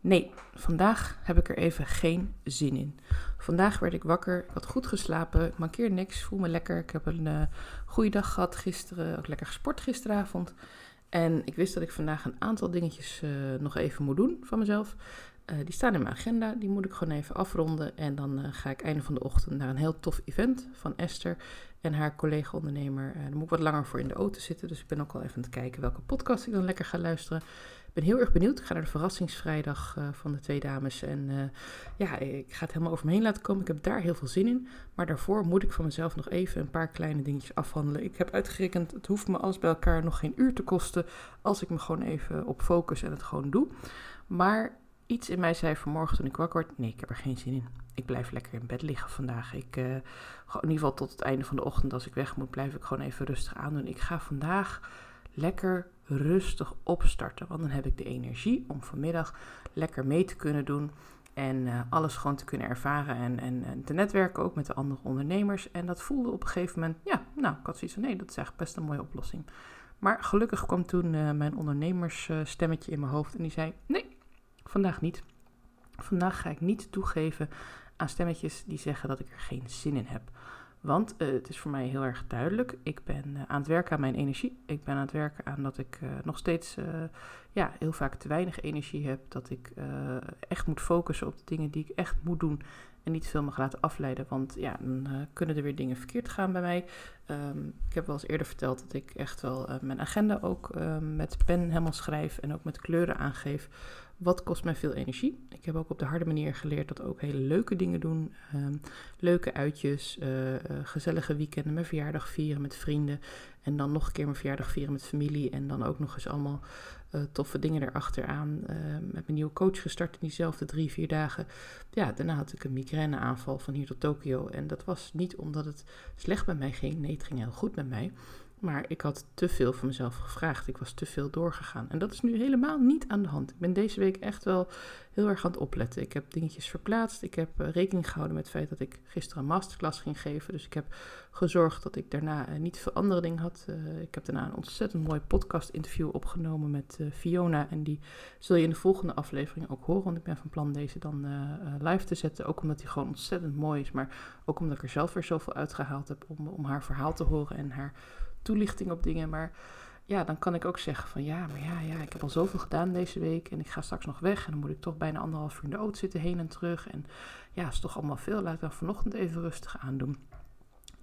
Nee, vandaag heb ik er even geen zin in. Vandaag werd ik wakker, ik had goed geslapen, ik mankeer niks, voel me lekker. Ik heb een uh, goede dag gehad gisteren, ook lekker gesport gisteravond. En ik wist dat ik vandaag een aantal dingetjes uh, nog even moet doen van mezelf. Uh, die staan in mijn agenda, die moet ik gewoon even afronden. En dan ga ik einde van de ochtend naar een heel tof event van Esther en haar collega-ondernemer. daar moet ik wat langer voor in de auto zitten, dus ik ben ook al even aan het kijken welke podcast ik dan lekker ga luisteren. Ik ben heel erg benieuwd. Ik ga naar de verrassingsvrijdag uh, van de twee dames. En uh, ja, ik ga het helemaal over me heen laten komen. Ik heb daar heel veel zin in. Maar daarvoor moet ik van mezelf nog even een paar kleine dingetjes afhandelen. Ik heb uitgerekend, het hoeft me alles bij elkaar nog geen uur te kosten. Als ik me gewoon even op focus en het gewoon doe. Maar iets in mij zei vanmorgen toen ik wakker werd: nee, ik heb er geen zin in. Ik blijf lekker in bed liggen vandaag. Ik, uh, in ieder geval tot het einde van de ochtend, als ik weg moet, blijf ik gewoon even rustig aandoen. Ik ga vandaag lekker rustig opstarten. Want dan heb ik de energie om vanmiddag lekker mee te kunnen doen. En uh, alles gewoon te kunnen ervaren en, en, te netwerken ook met de andere ondernemers. En dat voelde op een gegeven moment, ja, nou, ik had zoiets van nee, dat is eigenlijk best een mooie oplossing. Maar gelukkig kwam toen uh, mijn ondernemersstemmetje in mijn hoofd en die zei: Nee, vandaag niet. Vandaag ga ik niet toegeven aan stemmetjes die zeggen dat ik er geen zin in heb. Want uh, het is voor mij heel erg duidelijk. Ik ben uh, aan het werken aan mijn energie. Ik ben aan het werken aan dat ik uh, nog steeds ja, heel vaak te weinig energie heb. Dat ik echt moet focussen op de dingen die ik echt moet doen. En niet veel mag laten afleiden. Want ja, dan kunnen er weer dingen verkeerd gaan bij mij. Um, ik heb wel eens eerder verteld dat ik echt wel mijn agenda ook met pen helemaal schrijf. En ook met kleuren aangeef. Wat kost mij veel energie? Ik heb ook op de harde manier geleerd dat ook hele leuke dingen doen. Um, leuke uitjes, uh, gezellige weekenden, mijn verjaardag vieren met vrienden. En dan nog een keer mijn verjaardag vieren met familie. En dan ook nog eens allemaal uh, toffe dingen erachteraan. met mijn nieuwe coach gestart in diezelfde drie, vier dagen. Ja, daarna had ik een migraineaanval van hier tot Tokio. En dat was niet omdat het slecht met mij ging. Nee, het ging heel goed met mij. Maar ik had te veel van mezelf gevraagd. Ik was te veel doorgegaan. En dat is nu helemaal niet aan de hand. Ik ben deze week echt wel heel erg aan het opletten. Ik heb dingetjes verplaatst. Ik heb uh, rekening gehouden met het feit dat ik gisteren een masterclass ging geven. Dus ik heb gezorgd dat ik daarna uh, niet veel andere dingen had. Uh, ik heb daarna een ontzettend mooi podcast-interview opgenomen met Fiona. En die zul je in de volgende aflevering ook horen. Want ik ben van plan deze dan live te zetten. Ook omdat die gewoon ontzettend mooi is. Maar ook omdat ik er zelf weer zoveel uitgehaald heb om, om haar verhaal te horen en haar toelichting op dingen. Maar ja, dan kan ik ook zeggen van ja, maar ja, ja, ik heb al zoveel gedaan deze week en ik ga straks nog weg en dan moet ik toch bijna anderhalf uur in de auto zitten heen en terug. En ja, is toch allemaal veel. Laat ik dan vanochtend even rustig aandoen.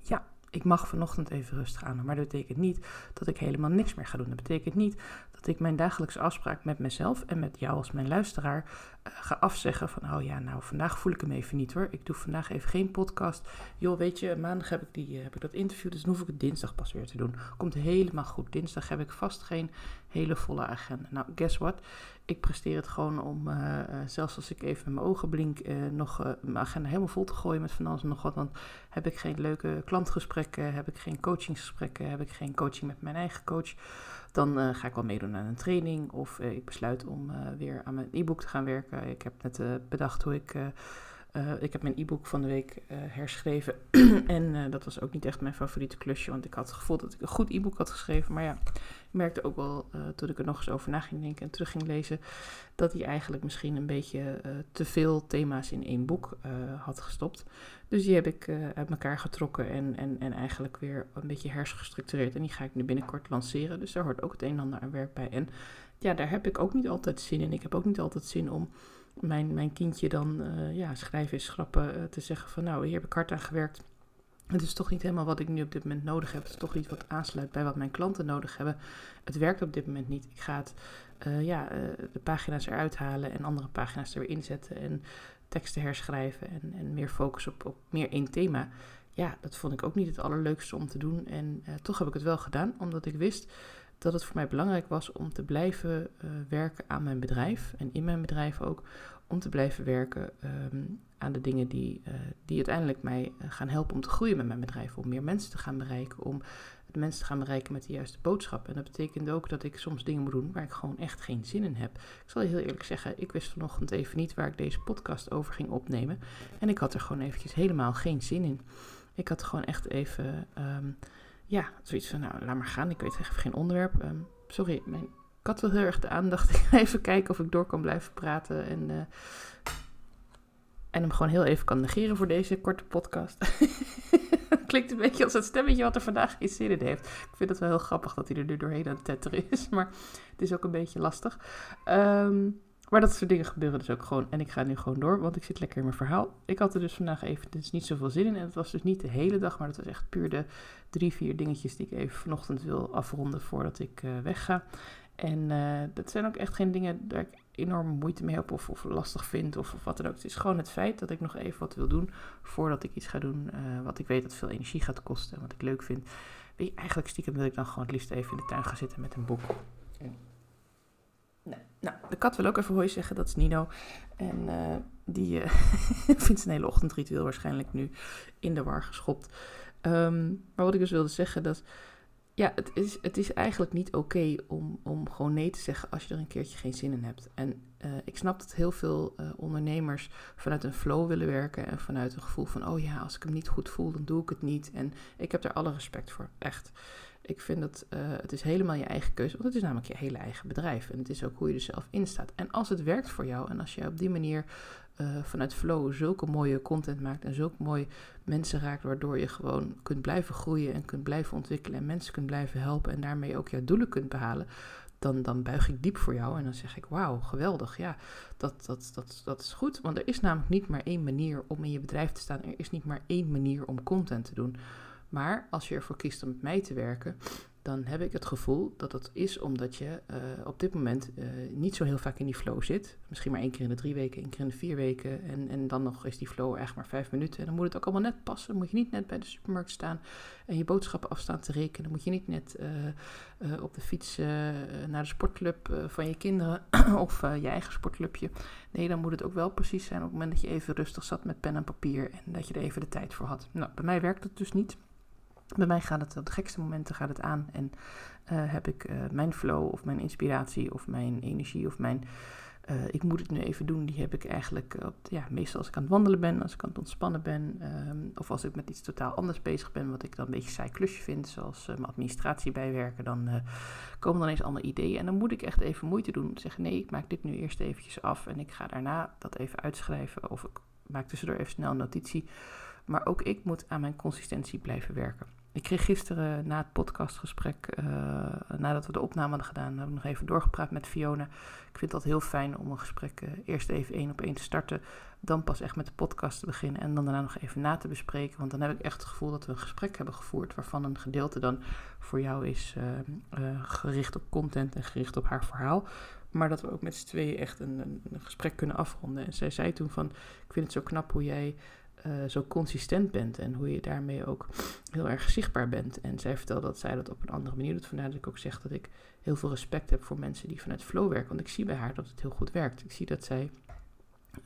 Ja, ik mag vanochtend even rustig aan, maar dat betekent niet dat ik helemaal niks meer ga doen. Dat betekent niet dat ik mijn dagelijkse afspraak met mezelf en met jou als mijn luisteraar uh, ga afzeggen van, oh ja, nou vandaag voel ik hem even niet hoor. Ik doe vandaag even geen podcast. Joh, weet je, maandag heb ik, die, uh, heb ik dat interview, dus dan hoef ik het dinsdag pas weer te doen. Komt helemaal goed. Dinsdag heb ik vast geen hele volle agenda. Nou, guess what? Ik presteer het gewoon om, uh, zelfs als ik even mijn ogen blink, nog mijn agenda helemaal vol te gooien met van alles en nog wat. Dan heb ik geen leuke klantgesprekken, heb ik geen coachingsgesprekken, heb ik geen coaching met mijn eigen coach. Dan ga ik wel meedoen aan een training of ik besluit om weer aan mijn e-book te gaan werken. Ik heb net bedacht hoe ik. Ik heb mijn e-book van de week herschreven. en dat was ook niet echt mijn favoriete klusje, want ik had het gevoel dat ik een goed e-book had geschreven. Maar ja, ik merkte ook wel toen ik er nog eens over na ging denken en terug ging lezen, dat hij eigenlijk misschien een beetje te veel thema's in één boek had gestopt. Dus die heb ik uh, uit elkaar getrokken en, en, en eigenlijk weer een beetje hersengestructureerd. En die ga ik nu binnenkort lanceren. Dus daar hoort ook het een en ander aan werk bij. En ja, daar heb ik ook niet altijd zin in. Ik heb ook niet altijd zin om mijn, mijn kindje dan uh, ja, schrijven is schrappen uh, te zeggen van nou, hier heb ik hard aan gewerkt. Het is toch niet helemaal wat ik nu op dit moment nodig heb. Het is toch niet wat aansluit bij wat mijn klanten nodig hebben. Het werkt op dit moment niet. Ik ga het, uh, ja, de pagina's eruit halen en andere pagina's er weer inzetten. En teksten herschrijven en, en meer focus op, op meer één thema. Ja, dat vond ik ook niet het allerleukste om te doen. En toch heb ik het wel gedaan, omdat ik wist dat het voor mij belangrijk was om te blijven uh, werken aan mijn bedrijf. En in mijn bedrijf ook om te blijven werken um, aan de dingen die, uh, die uiteindelijk mij gaan helpen om te groeien met mijn bedrijf. Om meer mensen te gaan bereiken, om mensen te gaan bereiken met de juiste boodschap. En dat betekent ook dat ik soms dingen moet doen waar ik gewoon echt geen zin in heb. Ik zal je heel eerlijk zeggen, ik wist vanochtend even niet waar ik deze podcast over ging opnemen. En ik had er gewoon eventjes helemaal geen zin in. Ik had gewoon echt even, um, ja, zoiets van, nou, laat maar gaan. Ik weet even geen onderwerp. Um, sorry, mijn ik had wel heel erg de aandacht. Even kijken of ik door kan blijven praten. En, uh, en hem gewoon heel even kan negeren voor deze korte podcast. Klinkt een beetje als het stemmetje wat er vandaag geen zin in heeft. Ik vind het wel heel grappig dat hij er nu doorheen aan het tetteren is. Maar het is ook een beetje lastig. Um, maar dat soort dingen gebeuren dus ook gewoon. En ik ga nu gewoon door, want ik zit lekker in mijn verhaal. Ik had er dus vandaag even dus niet zoveel zin in. En het was dus niet de hele dag, maar dat was echt puur de drie, vier dingetjes die ik even vanochtend wil afronden voordat ik uh, wegga. En uh, dat zijn ook echt geen dingen waar ik enorm moeite mee heb of, of lastig vind of, of, wat dan ook. Het is gewoon het feit dat ik nog even wat wil doen voordat ik iets ga doen uh, wat ik weet dat veel energie gaat kosten en wat ik leuk vind. Weet je, eigenlijk stiekem wil ik dan gewoon het liefst even in de tuin gaan zitten met een boek. Nou, de kat wil ook even hoi zeggen, dat is Nino. En uh, die uh, vindt zijn hele ochtendritueel waarschijnlijk nu in de war geschopt. Um, maar wat ik dus wilde zeggen, dat ja, het is, het is eigenlijk niet oké om, om gewoon nee te zeggen als je er een keertje geen zin in hebt. En uh, ik snap dat heel veel ondernemers vanuit een flow willen werken en vanuit een gevoel van, oh ja, als ik hem niet goed voel, dan doe ik het niet. En ik heb daar alle respect voor, echt. Ik vind dat uh, het is helemaal je eigen keuze, want het is namelijk je hele eigen bedrijf. En het is ook hoe je er zelf in staat. En als het werkt voor jou en als je op die manier uh, vanuit flow zulke mooie content maakt en zulke mooie mensen raakt, waardoor je gewoon kunt blijven groeien en kunt blijven ontwikkelen en mensen kunt blijven helpen en daarmee ook jouw doelen kunt behalen, dan, dan buig ik diep voor jou en dan zeg ik, wauw, geweldig, ja, dat, dat, dat, dat is goed. Want er is namelijk niet maar één manier om in je bedrijf te staan, er is niet maar één manier om content te doen. Maar als je ervoor kiest om met mij te werken, dan heb ik het gevoel dat dat is omdat je uh, op dit moment uh, niet zo heel vaak in die flow zit. Misschien maar één keer in de drie weken, één keer in de vier weken. En, en dan nog is die flow echt maar vijf minuten. En dan moet het ook allemaal net passen. Dan moet je niet net bij de supermarkt staan en je boodschappen afstaan te rekenen. Dan moet je niet net uh, op de fiets naar de sportclub van je kinderen of je eigen sportclubje. Nee, dan moet het ook wel precies zijn op het moment dat je even rustig zat met pen en papier en dat je er even de tijd voor had. Nou, bij mij werkt het dus niet. Bij mij gaat het op de gekste momenten gaat het aan en uh, heb ik uh, mijn flow of mijn inspiratie of mijn energie of mijn uh, ik moet het nu even doen, die heb ik eigenlijk op, ja, meestal als ik aan het wandelen ben, als ik aan het ontspannen ben um, of als ik met iets totaal anders bezig ben wat ik dan een beetje saai klusje vind, zoals mijn administratie bijwerken, dan komen dan eens andere ideeën en dan moet ik echt even moeite doen, zeggen nee, ik maak dit nu eerst eventjes af en ik ga daarna dat even uitschrijven of ik maak tussendoor even snel een notitie. Maar ook ik moet aan mijn consistentie blijven werken. Ik kreeg gisteren na het podcastgesprek, uh, nadat we de opname hadden gedaan, hebben we nog even doorgepraat met Fiona. Ik vind dat heel fijn om een gesprek uh, eerst even één op één te starten, dan pas echt met de podcast te beginnen en dan daarna nog even na te bespreken. Want dan heb ik echt het gevoel dat we een gesprek hebben gevoerd waarvan een gedeelte dan voor jou is uh, gericht op content en gericht op haar verhaal. Maar dat we ook met z'n tweeën echt een, een, een gesprek kunnen afronden. En zij zei toen van, ik vind het zo knap hoe jij uh, zo consistent bent en hoe je daarmee ook heel erg zichtbaar bent. En zij vertelde dat zij dat op een andere manier doet. Vandaar dat ik ook zeg dat ik heel veel respect heb voor mensen die vanuit flow werken. Want ik zie bij haar dat het heel goed werkt. Ik zie dat zij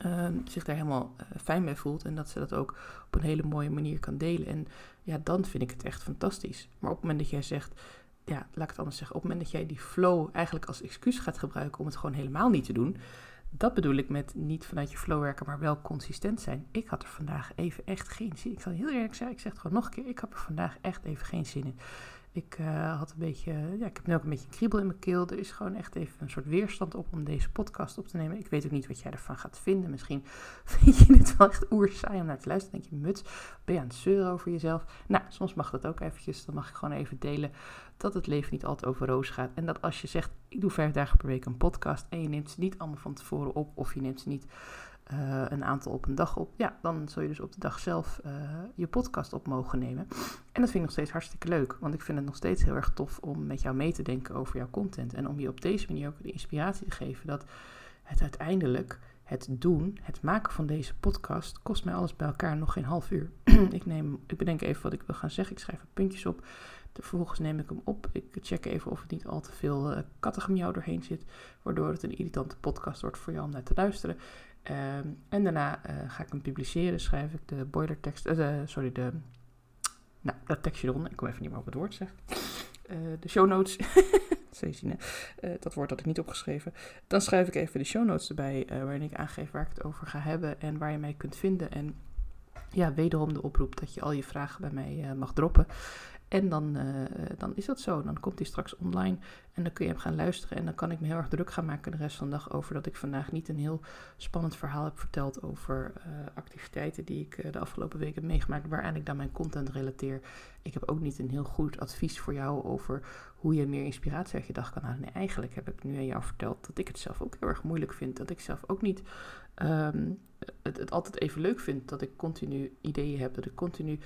uh, zich daar helemaal uh, fijn mee voelt en dat ze dat ook op een hele mooie manier kan delen. En ja, dan vind ik het echt fantastisch. Maar op het moment dat jij zegt, ja, laat ik het anders zeggen, op het moment dat jij die flow eigenlijk als excuus gaat gebruiken om het gewoon helemaal niet te doen, dat bedoel ik met niet vanuit je flow werken, maar wel consistent zijn. Ik had er vandaag even echt geen zin in. Ik zal heel eerlijk zeggen, ik zeg het gewoon nog een keer. Ik heb er vandaag echt even geen zin in. Ik uh, had een beetje, ja, ik heb nu ook een beetje een kriebel in mijn keel. Er is gewoon echt even een soort weerstand op om deze podcast op te nemen. Ik weet ook niet wat jij ervan gaat vinden. Misschien vind je het wel echt oerzaai om naar te luisteren. denk je, muts, ben je aan het zeuren over jezelf? Nou, soms mag dat ook eventjes. Dan mag ik gewoon even delen dat het leven niet altijd over roos gaat. En dat als je zegt, ik doe vijf dagen per week een podcast en je neemt ze niet allemaal van tevoren op of je neemt ze niet uh, een aantal op een dag op, ja, dan zul je dus op de dag zelf uh, je podcast op mogen nemen. En dat vind ik nog steeds hartstikke leuk, want ik vind het nog steeds heel erg tof om met jou mee te denken over jouw content. En om je op deze manier ook de inspiratie te geven dat het uiteindelijk, het doen, het maken van deze podcast, kost mij alles bij elkaar nog geen half uur. ik, neem, ik bedenk even wat ik wil gaan zeggen, ik schrijf er puntjes op. Vervolgens neem ik hem op. Ik check even of het niet al te veel uh, kattengemjauw doorheen zit. Waardoor het een irritante podcast wordt voor jou om naar te luisteren. Um, en daarna uh, ga ik hem publiceren. Schrijf ik de boilertekst. Uh, sorry, de. Nou, dat tekstje eronder. Ik kom even niet meer op het woord zeg. de show notes. zien, hè? dat woord had ik niet opgeschreven. Dan schrijf ik even de show notes erbij. waarin ik aangeef waar ik het over ga hebben. En waar je mij kunt vinden. En ja, wederom de oproep dat je al je vragen bij mij mag droppen. En dan, uh, dan is dat zo. Dan komt hij straks online en dan kun je hem gaan luisteren. En dan kan ik me heel erg druk gaan maken de rest van de dag over dat ik vandaag niet een heel spannend verhaal heb verteld over uh, activiteiten die ik de afgelopen weken heb meegemaakt, waaraan ik dan mijn content relateer. Ik heb ook niet een heel goed advies voor jou over hoe je meer inspiratie uit je dag kan halen. Nee, eigenlijk heb ik nu aan jou verteld dat ik het zelf ook heel erg moeilijk vind. Dat ik zelf ook niet um, het, het altijd even leuk vind dat ik continu ideeën heb, dat ik continu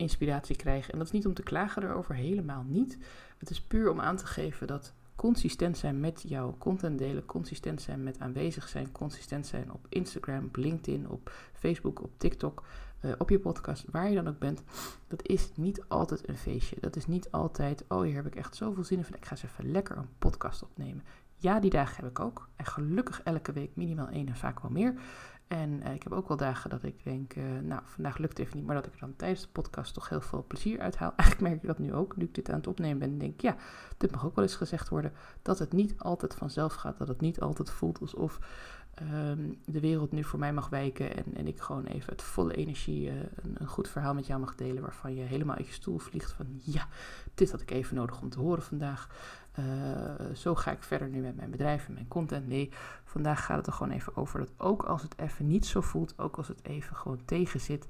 inspiratie krijg. En dat is niet om te klagen erover, helemaal niet. Het is puur om aan te geven dat consistent zijn met jouw content delen, consistent zijn met aanwezig zijn, consistent zijn op Instagram, LinkedIn, op Facebook, op TikTok, uh, op je podcast, waar je dan ook bent, dat is niet altijd een feestje. Dat is niet altijd, oh hier heb ik echt zoveel zin in, ik ga eens even lekker een podcast opnemen. Ja, die dagen heb ik ook. En gelukkig elke week minimaal één en vaak wel meer. En uh, ik heb ook wel dagen dat ik denk, uh, nou, vandaag lukt het even niet, maar dat ik er dan tijdens de podcast toch heel veel plezier uithaal. Eigenlijk merk ik dat nu ook, nu ik dit aan het opnemen ben. En denk ja, dit mag ook wel eens gezegd worden, dat het niet altijd vanzelf gaat. Dat het niet altijd voelt alsof um, de wereld nu voor mij mag wijken. En, en ik gewoon even het volle energie, uh, een, een, goed verhaal met jou mag delen. Waarvan je helemaal uit je stoel vliegt van ja, dit had ik even nodig om te horen vandaag. Uh, zo ga ik verder nu met mijn bedrijf en mijn content. Nee, vandaag gaat het er gewoon even over dat ook als het even niet zo voelt, ook als het even gewoon tegen zit,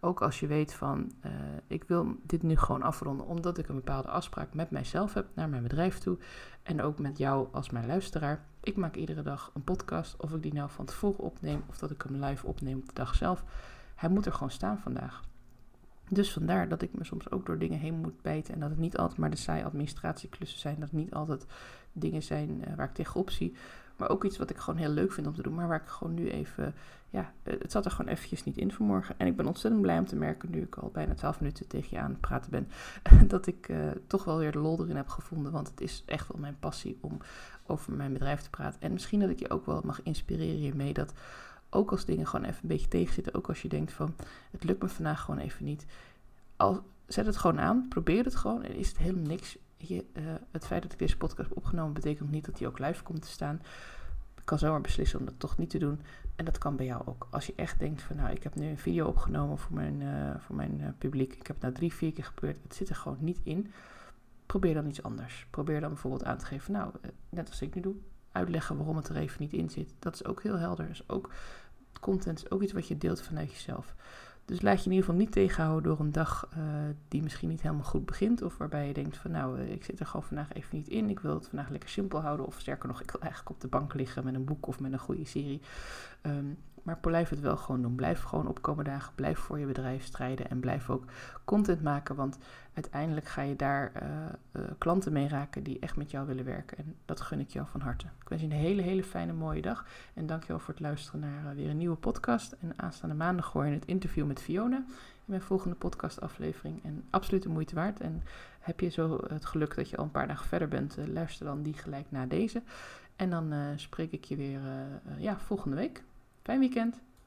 ook als je weet van uh, ik wil dit nu gewoon afronden omdat ik een bepaalde afspraak met mijzelf heb naar mijn bedrijf toe en ook met jou als mijn luisteraar. Ik maak iedere dag een podcast, of ik die nou van tevoren opneem of dat ik hem live opneem op de dag zelf. Hij moet er gewoon staan vandaag. Dus vandaar dat ik me soms ook door dingen heen moet bijten. En dat het niet altijd maar de saaie administratieklussen zijn. Dat het niet altijd dingen zijn uh, waar ik tegenop zie. Maar ook iets wat ik gewoon heel leuk vind om te doen. Maar waar ik gewoon nu even. Ja, het zat er gewoon eventjes niet in vanmorgen. En ik ben ontzettend blij om te merken, nu ik al bijna 12 minuten tegen je aan het praten ben. dat ik uh, toch wel weer de lol erin heb gevonden. Want het is echt wel mijn passie om over mijn bedrijf te praten. En misschien dat ik je ook wel mag inspireren hiermee. Dat ook als dingen gewoon even een beetje tegenzitten. Ook als je denkt van het lukt me vandaag gewoon even niet. Al, zet het gewoon aan. Probeer het gewoon. En is het helemaal niks. Je, uh, het feit dat ik deze podcast heb opgenomen betekent niet dat hij ook live komt te staan. Ik kan zomaar beslissen om dat toch niet te doen. En dat kan bij jou ook. Als je echt denkt van nou, ik heb nu een video opgenomen voor mijn, uh, voor mijn uh, publiek. Ik heb het nou drie, vier keer gebeurd. Het zit er gewoon niet in. Probeer dan iets anders. Probeer dan bijvoorbeeld aan te geven, nou, net als ik nu doe, uitleggen waarom het er even niet in zit. Dat is ook heel helder. Is ook, content is ook iets wat je deelt vanuit jezelf. Dus laat je in ieder geval niet tegenhouden door een dag uh, die misschien niet helemaal goed begint. Of waarbij je denkt van nou, uh, ik zit er gewoon vandaag even niet in. Ik wil het vandaag lekker simpel houden. Of sterker nog, ik wil eigenlijk op de bank liggen met een boek of met een goede serie. Um, maar blijf het wel gewoon doen. Blijf gewoon opkomen dagen. Blijf voor je bedrijf strijden. En blijf ook content maken. Want uiteindelijk ga je daar uh, uh, klanten mee raken die echt met jou willen werken. En dat gun ik jou van harte. Ik wens je een hele, hele fijne, mooie dag. En dankjewel voor het luisteren naar uh, weer een nieuwe podcast. En aanstaande maandag hoor je het interview met Fiona. In mijn volgende podcastaflevering. En absoluut de moeite waard. En heb je zo het geluk dat je al een paar dagen verder bent, luister dan die gelijk na deze. En dan spreek ik je weer ja, volgende week. Fijn weekend.